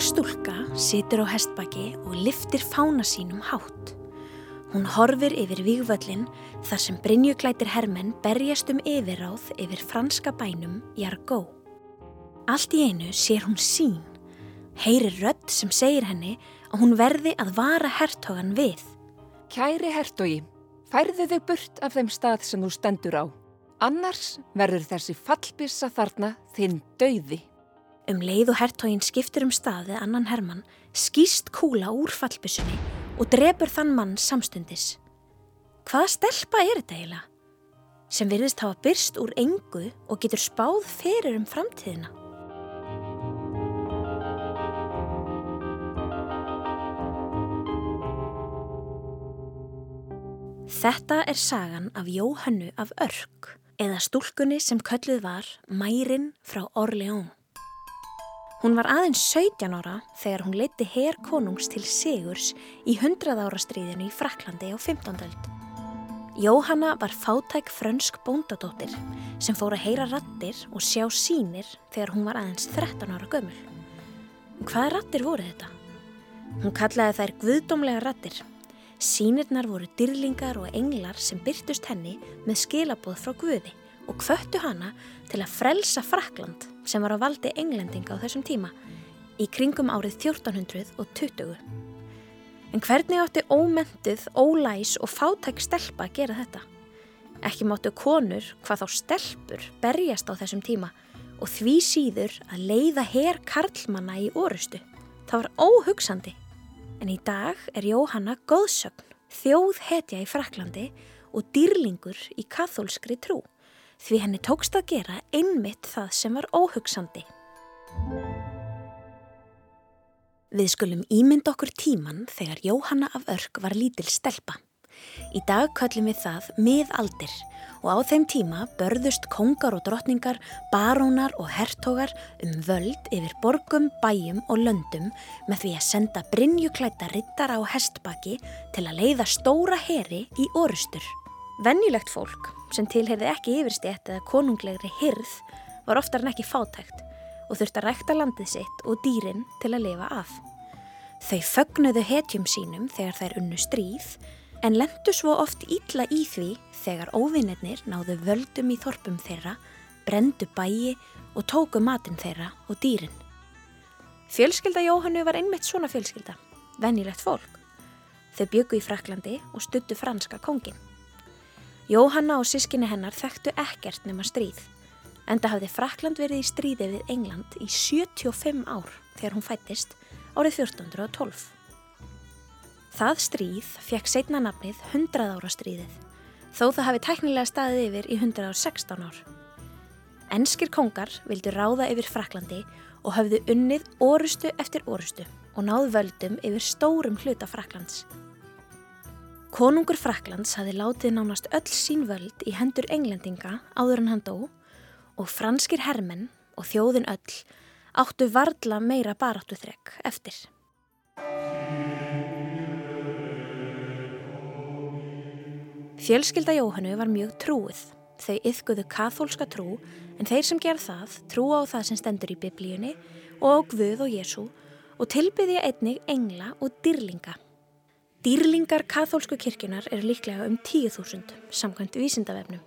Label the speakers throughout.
Speaker 1: Ung stúlka situr á hestbaki og liftir fána sínum hátt. Hún horfir yfir vývöllin þar sem Brynjuklætir hermenn berjast um yfirráð yfir franska bænum Jargó. Allt í einu sér hún sín, heyrir rödd sem segir henni að hún verði að vara hertogan við.
Speaker 2: Kæri hertogi, færðu þau burt af þeim stað sem þú stendur á. Annars verður þessi fallbissa þarna þinn dauði.
Speaker 1: Um leið og hertogin skiptur um stað við annan hermann, skýst kúla úr fallbissunni og drefur þann mann samstundis. Hvaða stelpa er þetta eiginlega? Sem virðist hafa byrst úr engu og getur spáð fyrir um framtíðina. Þetta er sagan af Jóhannu af Örk eða stúlkunni sem kölluð var Mærin frá Orleón. Hún var aðeins 17 ára þegar hún leiti her konungs til Sigurs í 100 ára stríðinu í Fraklandi á 15. öld. Jóhanna var fátæk frönsk bóndadóttir sem fór að heyra rattir og sjá sínir þegar hún var aðeins 13 ára gömul. Hvaða rattir voru þetta? Hún kallaði þær guðdómlega rattir Sýnirnar voru dyrlingar og englar sem byrtust henni með skilaboð frá Guði og kvöttu hana til að frelsa Frakland sem var á valdi englendinga á þessum tíma í kringum árið 1420. En hvernig átti ómentuð, ólæs og fátæk stelpa að gera þetta? Ekki máttu konur, hvað þá stelpur, berjast á þessum tíma og því síður að leiða her karlmanna í orustu. Það var óhugsandi en í dag er Jóhanna góðsögn, þjóð hetja í Fraklandi og dýrlingur í kathólskri trú því henni tókst að gera einmitt það sem var óhugsandi. Við skulum ímynd okkur tíman þegar Jóhanna af Örk var lítil stelpa. Í dag kallum við það miðaldir og á þeim tíma börðust kongar og drottningar, barónar og hertogar um völd yfir borgum, bæjum og löndum með því að senda brinjuklæta rittara á hestbaki til að leiða stóra heri í orustur. Vennilegt fólk sem tilheyrði ekki yfirstjætt eða konunglegri hirð var oftar en ekki fátækt og þurfti að rækta landið sitt og dýrin til að lifa af. Þau fögnuðu hetjum sínum þegar þær unnu stríð en lendu svo oft ítla í því þegar óvinnirnir náðu völdum í þorpum þeirra, brendu bæi og tóku matinn þeirra og dýrin. Fjölskylda Jóhannu var einmitt svona fjölskylda, vennilegt fólk. Þau byggu í Fraklandi og stuttu franska kongin. Jóhanna og sískinni hennar þekktu ekkert nema stríð, enda hafði Frakland verið í stríði við England í 75 ár þegar hún fættist árið 1412. Það stríð fekk setna nafnið 100 ára stríðið, þó það hafi tæknilega staðið yfir í 116 ár. Ennskir kongar vildu ráða yfir Fraklandi og hafðu unnið orustu eftir orustu og náðu völdum yfir stórum hluta Fraklands. Konungur Fraklands hafi látið nánast öll sín völd í hendur englendinga áður en hann dó og franskir hermenn og þjóðin öll áttu varðla meira baráttu þrekk eftir. Fjölskylda Jóhannu var mjög trúið. Þau yfguðu kathólska trú en þeir sem gerð það trú á það sem stendur í biblíunni og á Guð og Jésu og tilbyðja einnig engla og dýrlinga. Dýrlingar kathólsku kirkjunar eru líklega um 10.000 samkvæmt vísindavefnum.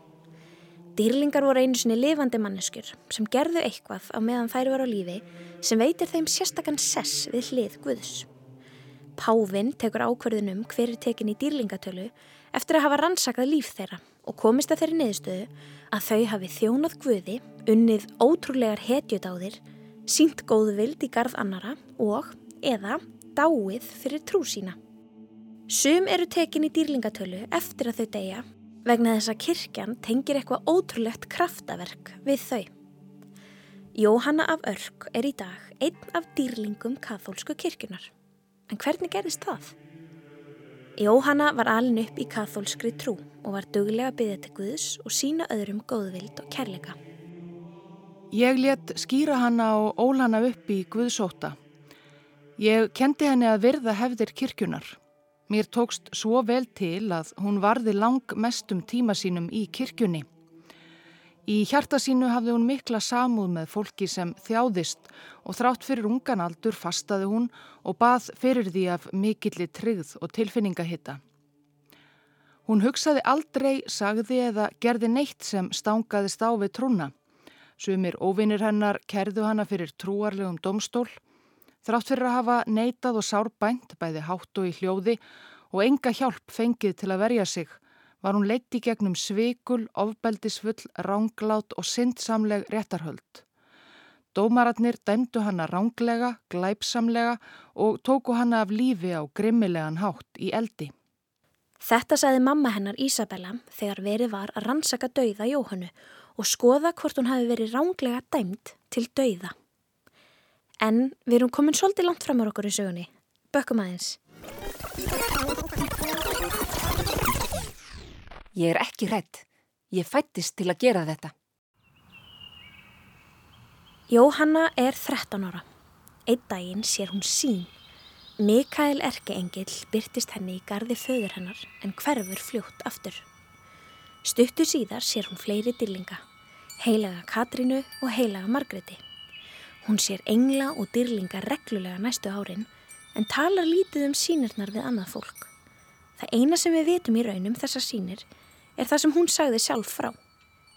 Speaker 1: Dýrlingar voru einu sinni lifandi manneskjur sem gerðu eitthvað á meðan þær voru á lífi sem veitir þeim sérstakann sess við hlið Guðs. Pávinn tekur ákverðunum hver er tekin í dýrlingatölu eftir að hafa rannsakað líf þeirra og komist að þeirri niðurstöðu að þau hafi þjónað guði, unnið ótrúlegar hetjudáðir, sínt góðvild í garð annara og eða dáið fyrir trú sína. Sum eru tekin í dýrlingatölu eftir að þau deyja vegna þess að kirkjan tengir eitthvað ótrúlegt kraftaverk við þau. Jóhanna af Örk er í dag einn af dýrlingum kathólsku kirkjunar. En hvernig gerðist það? Jóhanna var alin upp í kathólskri trú og var duglega byggðið til Guðs og sína öðrum góðvild og kærleika.
Speaker 3: Ég let skýra hanna og ólana upp í Guðsóta. Ég kendi henni að virða hefðir kirkjunar. Mér tókst svo vel til að hún varði lang mestum tíma sínum í kirkjunni. Í hjarta sínu hafði hún mikla samúð með fólki sem þjáðist og þrátt fyrir ungan aldur fastaði hún og bað fyrir því af mikilli tryggð og tilfinningahitta. Hún hugsaði aldrei, sagði eða gerði neitt sem stangaðist á við trúna. Sumir óvinnir hennar kerðu hana fyrir trúarlegum domstól, þrátt fyrir að hafa neitað og sárbænt bæði hátt og í hljóði og enga hjálp fengið til að verja sig, var hún leitt í gegnum svikul, ofbeldisfull, ránglát og syndsamleg réttarhöld. Dómaratnir dæmdu hana ránglega, glæpsamlega og tóku hana af lífi á grimmilegan hátt í eldi.
Speaker 1: Þetta sagði mamma hennar Ísabella þegar verið var að rannsaka dauða Jóhannu og skoða hvort hún hafi verið ránglega dæmt til dauða. En við erum komin svolítið langt fram á okkur í sögunni. Bökkum aðeins.
Speaker 2: Ég er ekki hrætt. Ég fættist til að gera þetta.
Speaker 1: Jóhanna er 13 ára. Einn daginn sér hún sín Mikael Erkeengil byrtist henni í gardi föður hennar en hverfur fljótt aftur. Stuttu síðar sér hún fleiri dyrlinga, heilaga Katrínu og heilaga Margreti. Hún sér engla og dyrlinga reglulega næstu árin en talar lítið um sínirnar við annað fólk. Það eina sem við vitum í raunum þessar sínir er það sem hún sagði sjálf frá.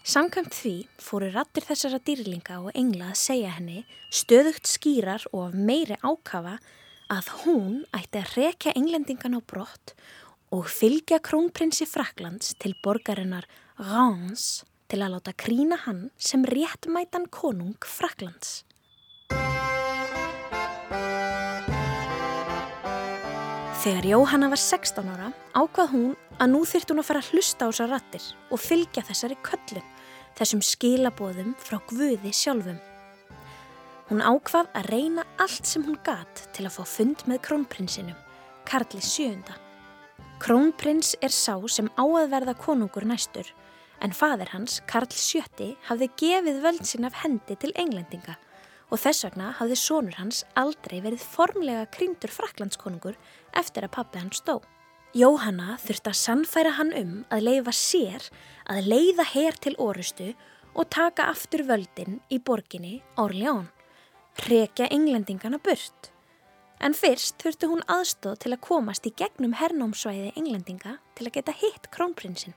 Speaker 1: Samkvæmt því fóru rattir þessara dýrlinga og engla að segja henni stöðugt skýrar og af meiri ákafa að hún ætti að rekja englendingan á brott og fylgja krónprinsi Fraklands til borgarinnar Rans til að láta krína hann sem réttmætan konung Fraklands. Þegar Jóhanna var 16 ára ákvað hún að nú þyrtt hún að fara að hlusta á þessar rattir og fylgja þessari köllun, þessum skilabóðum frá Guði sjálfum. Hún ákvað að reyna allt sem hún gat til að fá fund með krónprinsinum, Karli VII. Krónprins er sá sem á að verða konungur næstur, en fadir hans, Karl VII, hafði gefið völd sinn af hendi til englendinga og þess vegna hafði sónur hans aldrei verið formlega krýndur fraklandskonungur eftir að pappi hans stó. Jóhanna þurfti að sannfæra hann um að leifa sér að leiða hér til orustu og taka aftur völdin í borginni Orljón rekja englendingana burt. En fyrst þurfti hún aðstóð til að komast í gegnum hernámsvæði englendinga til að geta hitt krónprinsinn.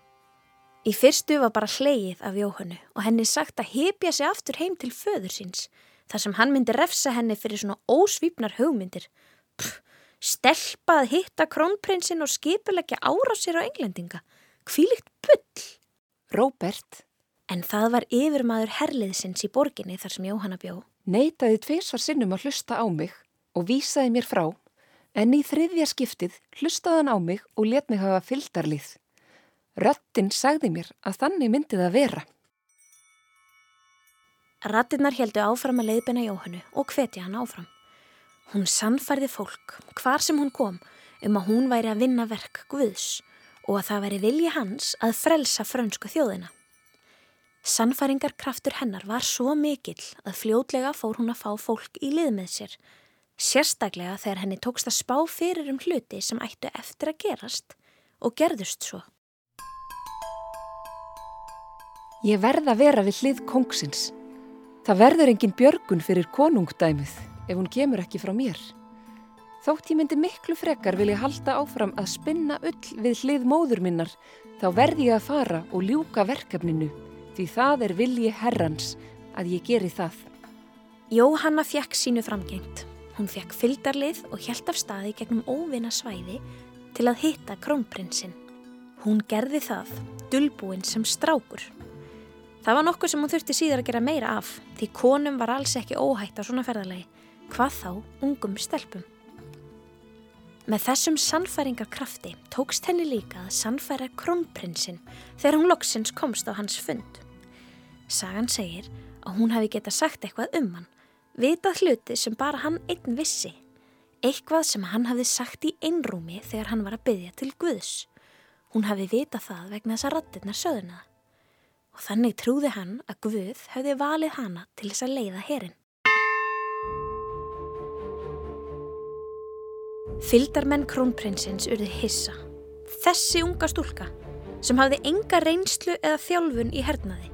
Speaker 1: Í fyrstu var bara hleið af Jóhannu og henni sagt að hipja sig aftur heim til föður síns þar sem hann myndi refsa henni fyrir svona ósvípnar hugmyndir. Pff, stelpað hitta krónprinsinn og skipulegja ára sér á englendinga. Hvílikt bull!
Speaker 2: Róbert.
Speaker 1: En það var yfirmaður herliðsins í borginni þar sem Jóhanna bjó
Speaker 2: Neitaði tveisvar sinnum að hlusta á mig og vísaði mér frá, en í þriðja skiptið hlustaði hann á mig og let mig hafa fylgdarlið. Röttin sagði mér að þannig myndi það vera.
Speaker 1: Rattinnar heldu áfram að leiðbina Jóhannu og hvetja hann áfram. Hún sannfærði fólk, hvar sem hún kom, um að hún væri að vinna verk Guðs og að það væri vilji hans að frelsa frönsku þjóðina. Sannfæringarkraftur hennar var svo mikill að fljótlega fór hún að fá fólk í lið með sér. Sérstaklega þegar henni tókst að spá fyrir um hluti sem ættu eftir að gerast og gerðust svo.
Speaker 2: Ég verð að vera við hlið kongsins. Það verður engin björgun fyrir konungdæmið ef hún kemur ekki frá mér. Þótt ég myndi miklu frekar vilja halda áfram að spinna ull við hlið móður minnar þá verð ég að fara og ljúka verkefninu því það er vilji herrans að ég geri það.
Speaker 1: Jóhanna fjekk sínu framgengt. Hún fjekk fyldarlið og hjælt af staði gegnum óvinna svæði til að hitta krónprinsinn. Hún gerði það, dulbúinn sem strákur. Það var nokkuð sem hún þurfti síðar að gera meira af því konum var alls ekki óhætt á svona ferðarlegi, hvað þá ungum stelpum. Með þessum sannfæringarkrafti tókst henni líka að sannfæra krónprinsinn þegar hún loksins komst á hans fund. Sagan segir að hún hafi geta sagt eitthvað um hann, vitað hluti sem bara hann einn vissi, eitthvað sem hann hafi sagt í einrúmi þegar hann var að byggja til Guðs. Hún hafi vitað það vegna þess að rattirnar söðuna. Og þannig trúði hann að Guð hefði valið hana til þess að leiða herin. Fyldarmenn krónprinsins urði hissa. Þessi unga stúlka sem hafði enga reynslu eða þjálfun í hernaði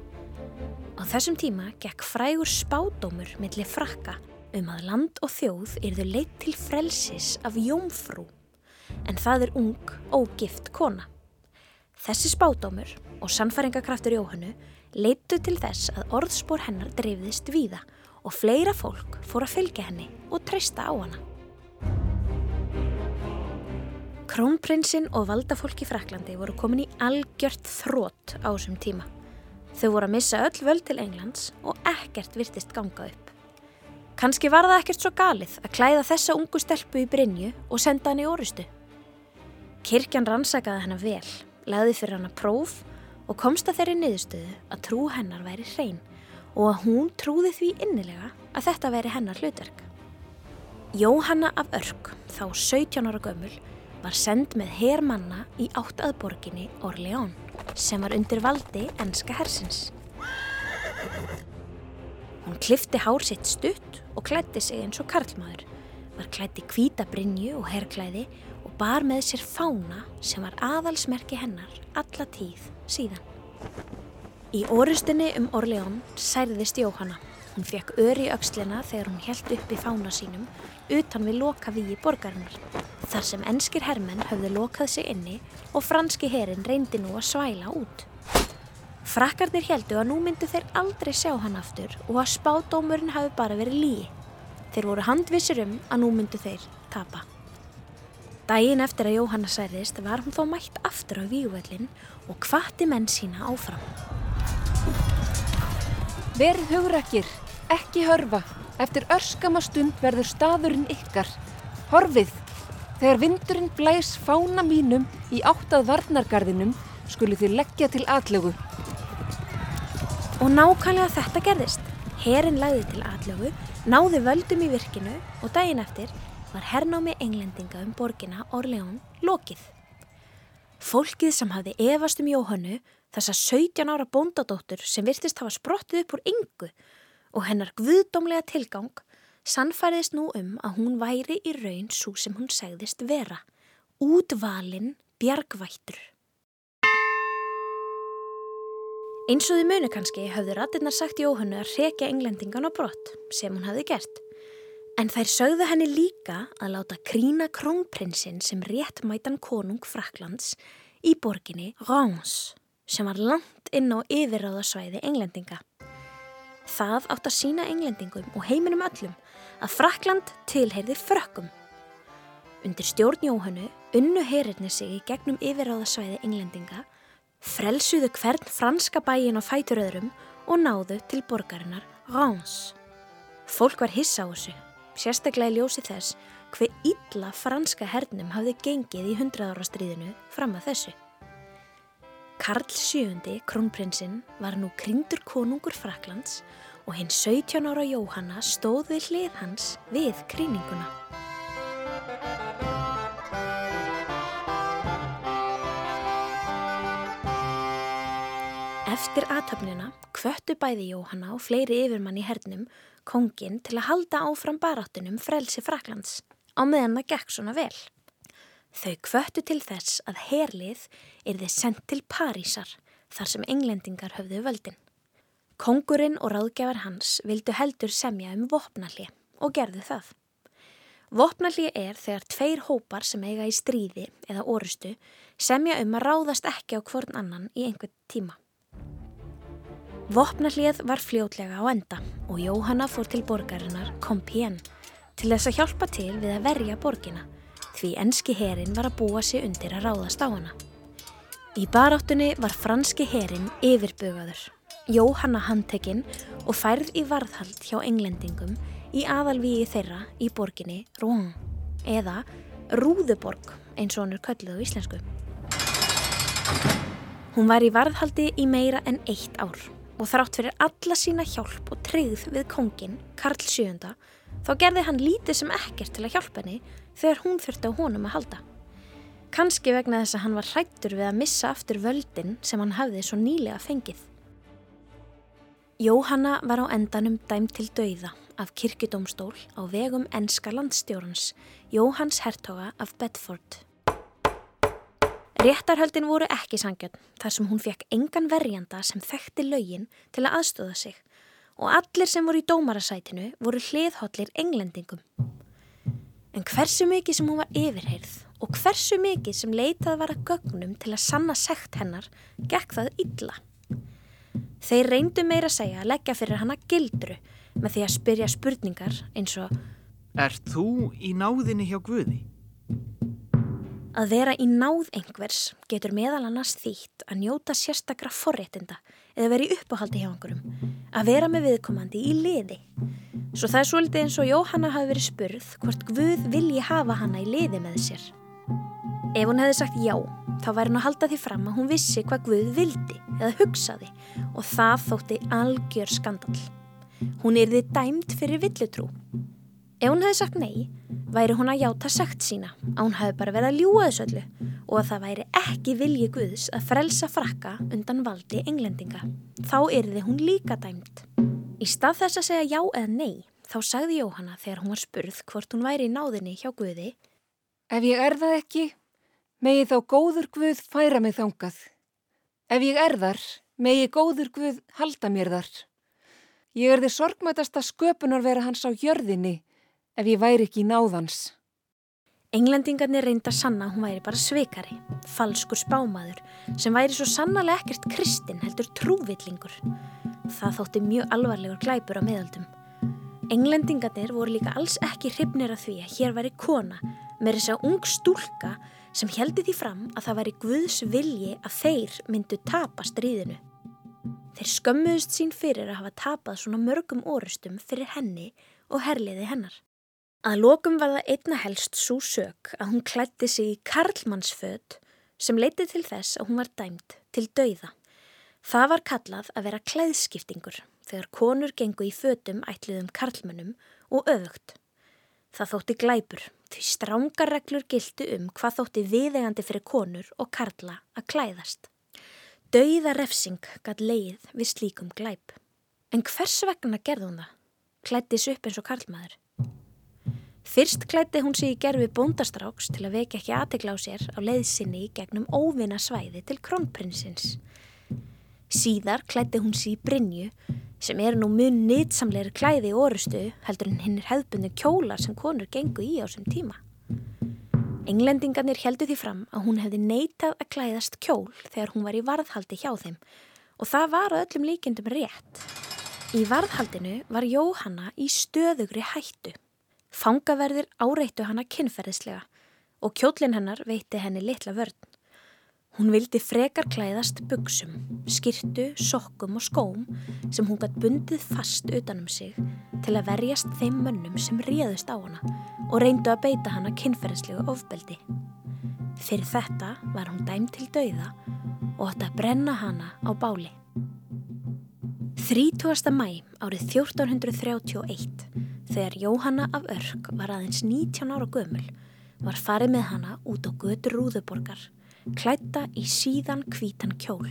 Speaker 1: þessum tíma gekk frægur spádómur millir frakka um að land og þjóð yrðu leitt til frelsis af jómfrú, en það er ung, ógift kona. Þessi spádómur og sannfæringakraftur Jóhannu leittu til þess að orðspór hennar dreifðist víða og fleira fólk fór að fylgja henni og treysta á hana. Krónprinsinn og valdafólk í Fraklandi voru komin í algjört þrótt á þessum tíma. Þau voru að missa öll völd til Englands og ekkert virtist ganga upp. Kanski var það ekkert svo galið að klæða þessa ungu stelpu í Brynju og senda hann í orustu. Kirkjan rannsakaði hennar vel, laði fyrir hann að próf og komst að þeirri niðurstöðu að trú hennar væri hrein og að hún trúði því innilega að þetta veri hennar hlutverk. Jóhanna af Örk, þá 17 ára gömul, var send með hermanna í átt að borginni Orleán sem var undir valdi enska hersins. Hún klifti hár sitt stutt og klætti sig eins og karlmaður, var klætti kvítabrinju og herrklæði bar með sér fána sem var aðalsmerki hennar alla tíð síðan. Í orustinni um Orleón særðist Jóhanna. Hún fekk öri aukslina þegar hún held upp í fána sínum utan við loka í borgarinnar. Þar sem enskir hermenn höfðu lokað sig inni og franski herin reyndi nú að svæla út. Frakkarnir heldu að nú myndu þeir aldrei sjá hann aftur og að spádómurinn hafi bara verið líi. Þeir voru handvissir um að nú myndu þeir tapa. Dægin eftir að Jóhanna særðist var hún þó mætt aftur á vígvöllin og hvati menn sína áfram.
Speaker 2: Verð hugrakir, ekki hörfa. Eftir örskama stund verður staðurinn ykkar. Horfið, þegar vindurinn blæs fána mínum í áttað varnargarðinum skuli þið leggja til atlögu.
Speaker 1: Og nákvæmlega þetta gerðist. Herin lagði til atlögu, náði völdum í virkinu og daginn eftir var hernámi englendinga um borgina Orleón lokið. Fólkið sem hafði evast um Jóhannu, þessa 17 ára bóndadóttur sem virtist hafa sprottið upp úr yngu og hennar guðdómlega tilgang, sannfæriðist nú um að hún væri í raun svo sem hún segðist vera, útvalinn bjargvættur. Eins og þið munu kannski hafðu ratirnar sagt Jóhannu að rekja englendingan á brott sem hún hafði gert. En þær sögðu henni líka að láta krína krónprinsinn sem rétt mætan konung Fraklands í borginni Reims sem var langt inn á yfirráðasvæði englendinga. Það átt að sína englendingum og heiminum öllum að Frakland tilheyrði frökkum. Undir stjórn Jóhannu unnu herirni sig í gegnum yfirráðasvæði englendinga frelsuðu hvern franska bæin á fæturöðrum og náðu til borgarinnar Reims. Fólk var hissa á þessu, sérstaklega í ljósi þess hver illa franska hernum hafði gengið í hundrað ára stríðinu fram að þessu. Karl VII, krónprinsinn, var nú kringdur konungur Fraklands og hinn 17 ára Jóhanna stóð við hlið hans við kríninguna. Eftir aðtöfnina kvöttu bæði Jóhanna og fleiri yfirmann í hernum kongin til að halda áfram baráttunum frelsi Fraklands á meðan það gekk svona vel. Þau kvöttu til þess að herlið er þið sendt til Parísar þar sem englendingar höfðu völdin. Kongurinn og ráðgjafar hans vildu heldur semja um vopnalli og gerðu það. Vopnalli er þegar tveir hópar sem eiga í stríði eða orustu semja um að ráðast ekki á hvorn annan í einhvern tíma. Vopnallið var fljótlega á enda og Jóhanna fór til borgarinnar Compiègne til þess að hjálpa til við að verja borgina því enski herin var að búa sig undir að ráðast á hana. Í baráttunni var franski herin yfirbugaður, Jóhanna handtekinn og færð í varðhald hjá englendingum í aðalvíi þeirra í borginni Rouen eða Rúðuborg eins og hann er kölluð á íslensku. Hún var í varðhaldi í meira en eitt ár og þrátt fyrir alla sína hjálp og tryggð við kongin, Karl VII, þá gerði hann lítið sem ekkert til að hjálpa henni þegar hún þurfti á honum að halda. Kanski vegna þess að hann var hrættur við að missa aftur völdin sem hann hafði svo nýlega fengið. Jóhanna var á endanum dæm til dauða af kirkudómstól á vegum enska landstjórns Jóhanns Hertoga af Bedford. Réttarhöldin voru ekki sangjöld þar sem hún fekk engan verjanda sem þekkti laugin til að aðstóða sig og allir sem voru í dómarasætinu voru hliðhóllir englendingum. En hversu mikið sem hún var yfirheyrð og hversu mikið sem leitað var að gögnum til að sanna sekt hennar, gekk það illa. Þeir reyndu meira að segja að leggja fyrir hana gildru með því að spyrja spurningar eins og
Speaker 4: Er þú í náðinni hjá Guði?
Speaker 1: Að vera í náð einhvers getur meðal annars þýtt að njóta sérstakra forréttinda eða vera í uppáhaldi hjá einhverjum, að vera með viðkomandi í liði. Svo það er svolítið eins og Jóhanna hafi verið spurð hvort Guð vilji hafa hana í liði með sér. Ef hún hefði sagt já, þá væri hún að halda því fram að hún vissi hvað Guð vildi eða hugsaði og það þótti algjör skandal. Hún er þið dæmt fyrir villutrú. Ef hún hefði sagt nei, væri hún að játa sagt sína að hún hefði bara verið að ljúa þessu öllu og að það væri ekki vilji Guðs að frelsa frakka undan valdi englendinga. Þá erði hún líka dæmt. Í stað þess að segja já eða nei, þá sagði Jóhanna þegar hún var spurð hvort hún væri í náðinni hjá Guði.
Speaker 2: Ef ég er það ekki, megi þá góður Guð færa mig þangað. Ef ég er þar, megi góður Guð halda mér þar. Ég er því sorgmætasta sköpunar vera hans á jörðinni ef ég væri ekki í náðans.
Speaker 1: Englendingarnir reynda sanna hún væri bara sveikari, falskur spámaður sem væri svo sannarlega ekkert kristinn heldur trúvillingur. Það þótti mjög alvarlegur glæpur á miðaldum. Englendingarnir voru líka alls ekki hrifnir af því að hér væri kona með þess að ung stúlka sem heldi því fram að það væri Guðs vilji að þeir myndu tapa stríðinu. Þeir skömmuðust sín fyrir að hafa tapað svona mörgum orustum fyrir henni og herliði hennar. Að lokum var það einna helst svo sök að hún klætti sig í karlmannsfödd sem leiti til þess að hún var dæmt til dauða. Það var kallað að vera klæðskiptingur þegar konur gengu í föddum ætliðum karlmönnum og öfugt. Það þótti glæpur því strángar reglur gildi um hvað þótti viðegandi fyrir konur og karla að klæðast. Dauða refsing gæt leið við slíkum glæp. En hvers vegna gerði hún það? Klættis upp eins og karlmaður. Fyrst klætti hún sig í gerfi bóndastráks til að vekja ekki aðtegla á sér á leiðsynni gegnum óvinna svæði til krónprinsins. Síðar klætti hún sig í Brynju sem er nú mun nýtsamleiri klæði í orustu heldur en hinn er hefðbundu kjólar sem konur gengu í á sem tíma. Englendingarnir heldu því fram að hún hefði neitað að klæðast kjól þegar hún var í varðhaldi hjá þeim og það var öllum líkendum rétt. Í varðhaldinu var Jóhanna í stöðugri hættu. Fangaverðir áreittu hana kynferðislega og kjólinn hennar veitti henni litla vörn. Hún vildi frekar klæðast buksum, skirtu, sokkum og skóm sem hún gætt bundið fast utanum sig til að verjast þeim mönnum sem réðust á hana og reyndu að beita hana kynferðislegu ofbeldi. Fyrir þetta var hún dæm til dauða og átt að brenna hana á báli. 30. mæ árið 1431 Þegar Jóhanna af Örk var aðeins 19 ára gömul var farið með hana út á götur Rúðuborgar, klætta í síðan kvítan kjól.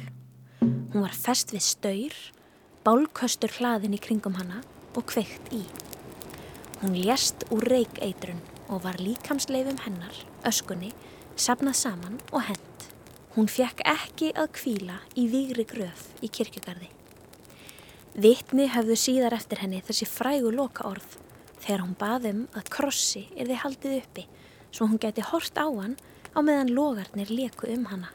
Speaker 1: Hún var fest við staur, bálköstur hlaðin í kringum hana og kveikt í. Hún lést úr reikeitrun og var líkamsleifum hennar, öskunni, sapnað saman og hend. Hún fekk ekki að kvíla í výgri gröf í kirkjugarði. Vittni hafðu síðar eftir henni þessi frægu loka orð þegar hún baðum að krossi er þið haldið uppi svo hún geti hort á hann á meðan logarnir leku um hana.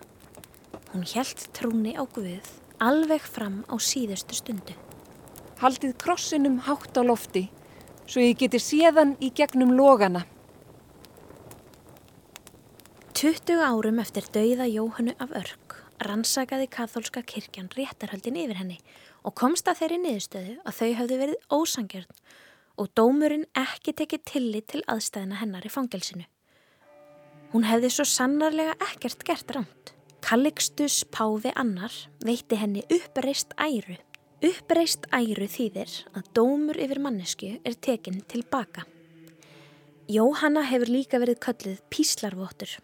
Speaker 1: Hún hjælt trúni á Guð alveg fram á síðustu stundu.
Speaker 2: Haldið krossinum hátt á lofti svo ég geti séðan í gegnum logana.
Speaker 1: 20 árum eftir dauða Jóhannu af örk rannsakaði katholska kirkjan réttarhaldin yfir henni og komst að þeirri niðurstöðu að þau hafði verið ósangjörn og dómurinn ekki tekið tillit til aðstæðina hennar í fangelsinu. Hún hefði svo sannarlega ekkert gert ránt. Calixtus Páfi annar veitti henni uppreist æru. Uppreist æru þýðir að dómur yfir mannesku er tekinn tilbaka. Jóhanna hefur líka verið kölluð píslarvottur.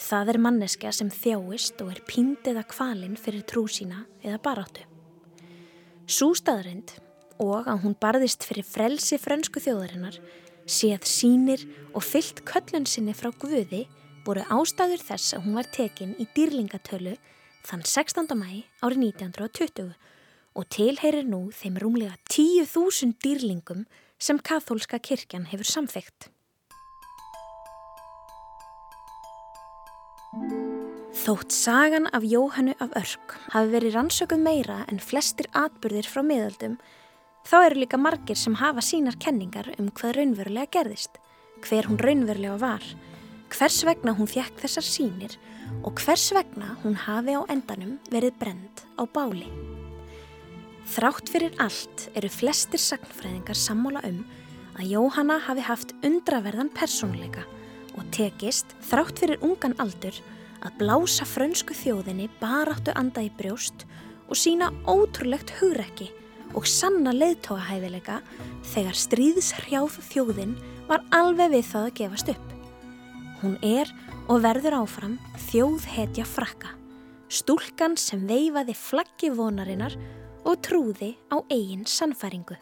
Speaker 1: Það er manneska sem þjáist og er píndið að kvalinn fyrir trú sína eða baráttu. Sústaðarind og að hún barðist fyrir frelsi frönsku þjóðarinnar séð sínir og fyllt köllun sinni frá Guði voru ástæður þess að hún var tekin í dýrlingatölu þann 16. mæ árið 1920 og tilheyrir nú þeim rúmlega 10.000 dýrlingum sem kathólska kirkjan hefur samþygt. Þótt sagan af Jóhannu af Örk hafi verið rannsökuð meira en flestir atbyrðir frá miðaldum, þá eru líka margir sem hafa sínar kenningar um hvað raunverulega gerðist, hver hún raunverulega var, hvers vegna hún fjekk þessar sínir og hvers vegna hún hafi á endanum verið brend á báli. Þrátt fyrir allt eru flestir sagnfræðingar sammála um að Jóhanna hafi haft undraverðan persónuleika og tekist, þrátt fyrir ungan aldur, að blása frönsku þjóðinni baráttu anda í brjóst og sína ótrúlegt hugrekki og sanna leiðtóahæfileika þegar stríðshrjáð þjóðin var alveg við það að gefast upp. Hún er og verður áfram þjóðhetja frakka, stúlkan sem veifaði flaggi vonarinnar og trúði á eigin sannfæringu.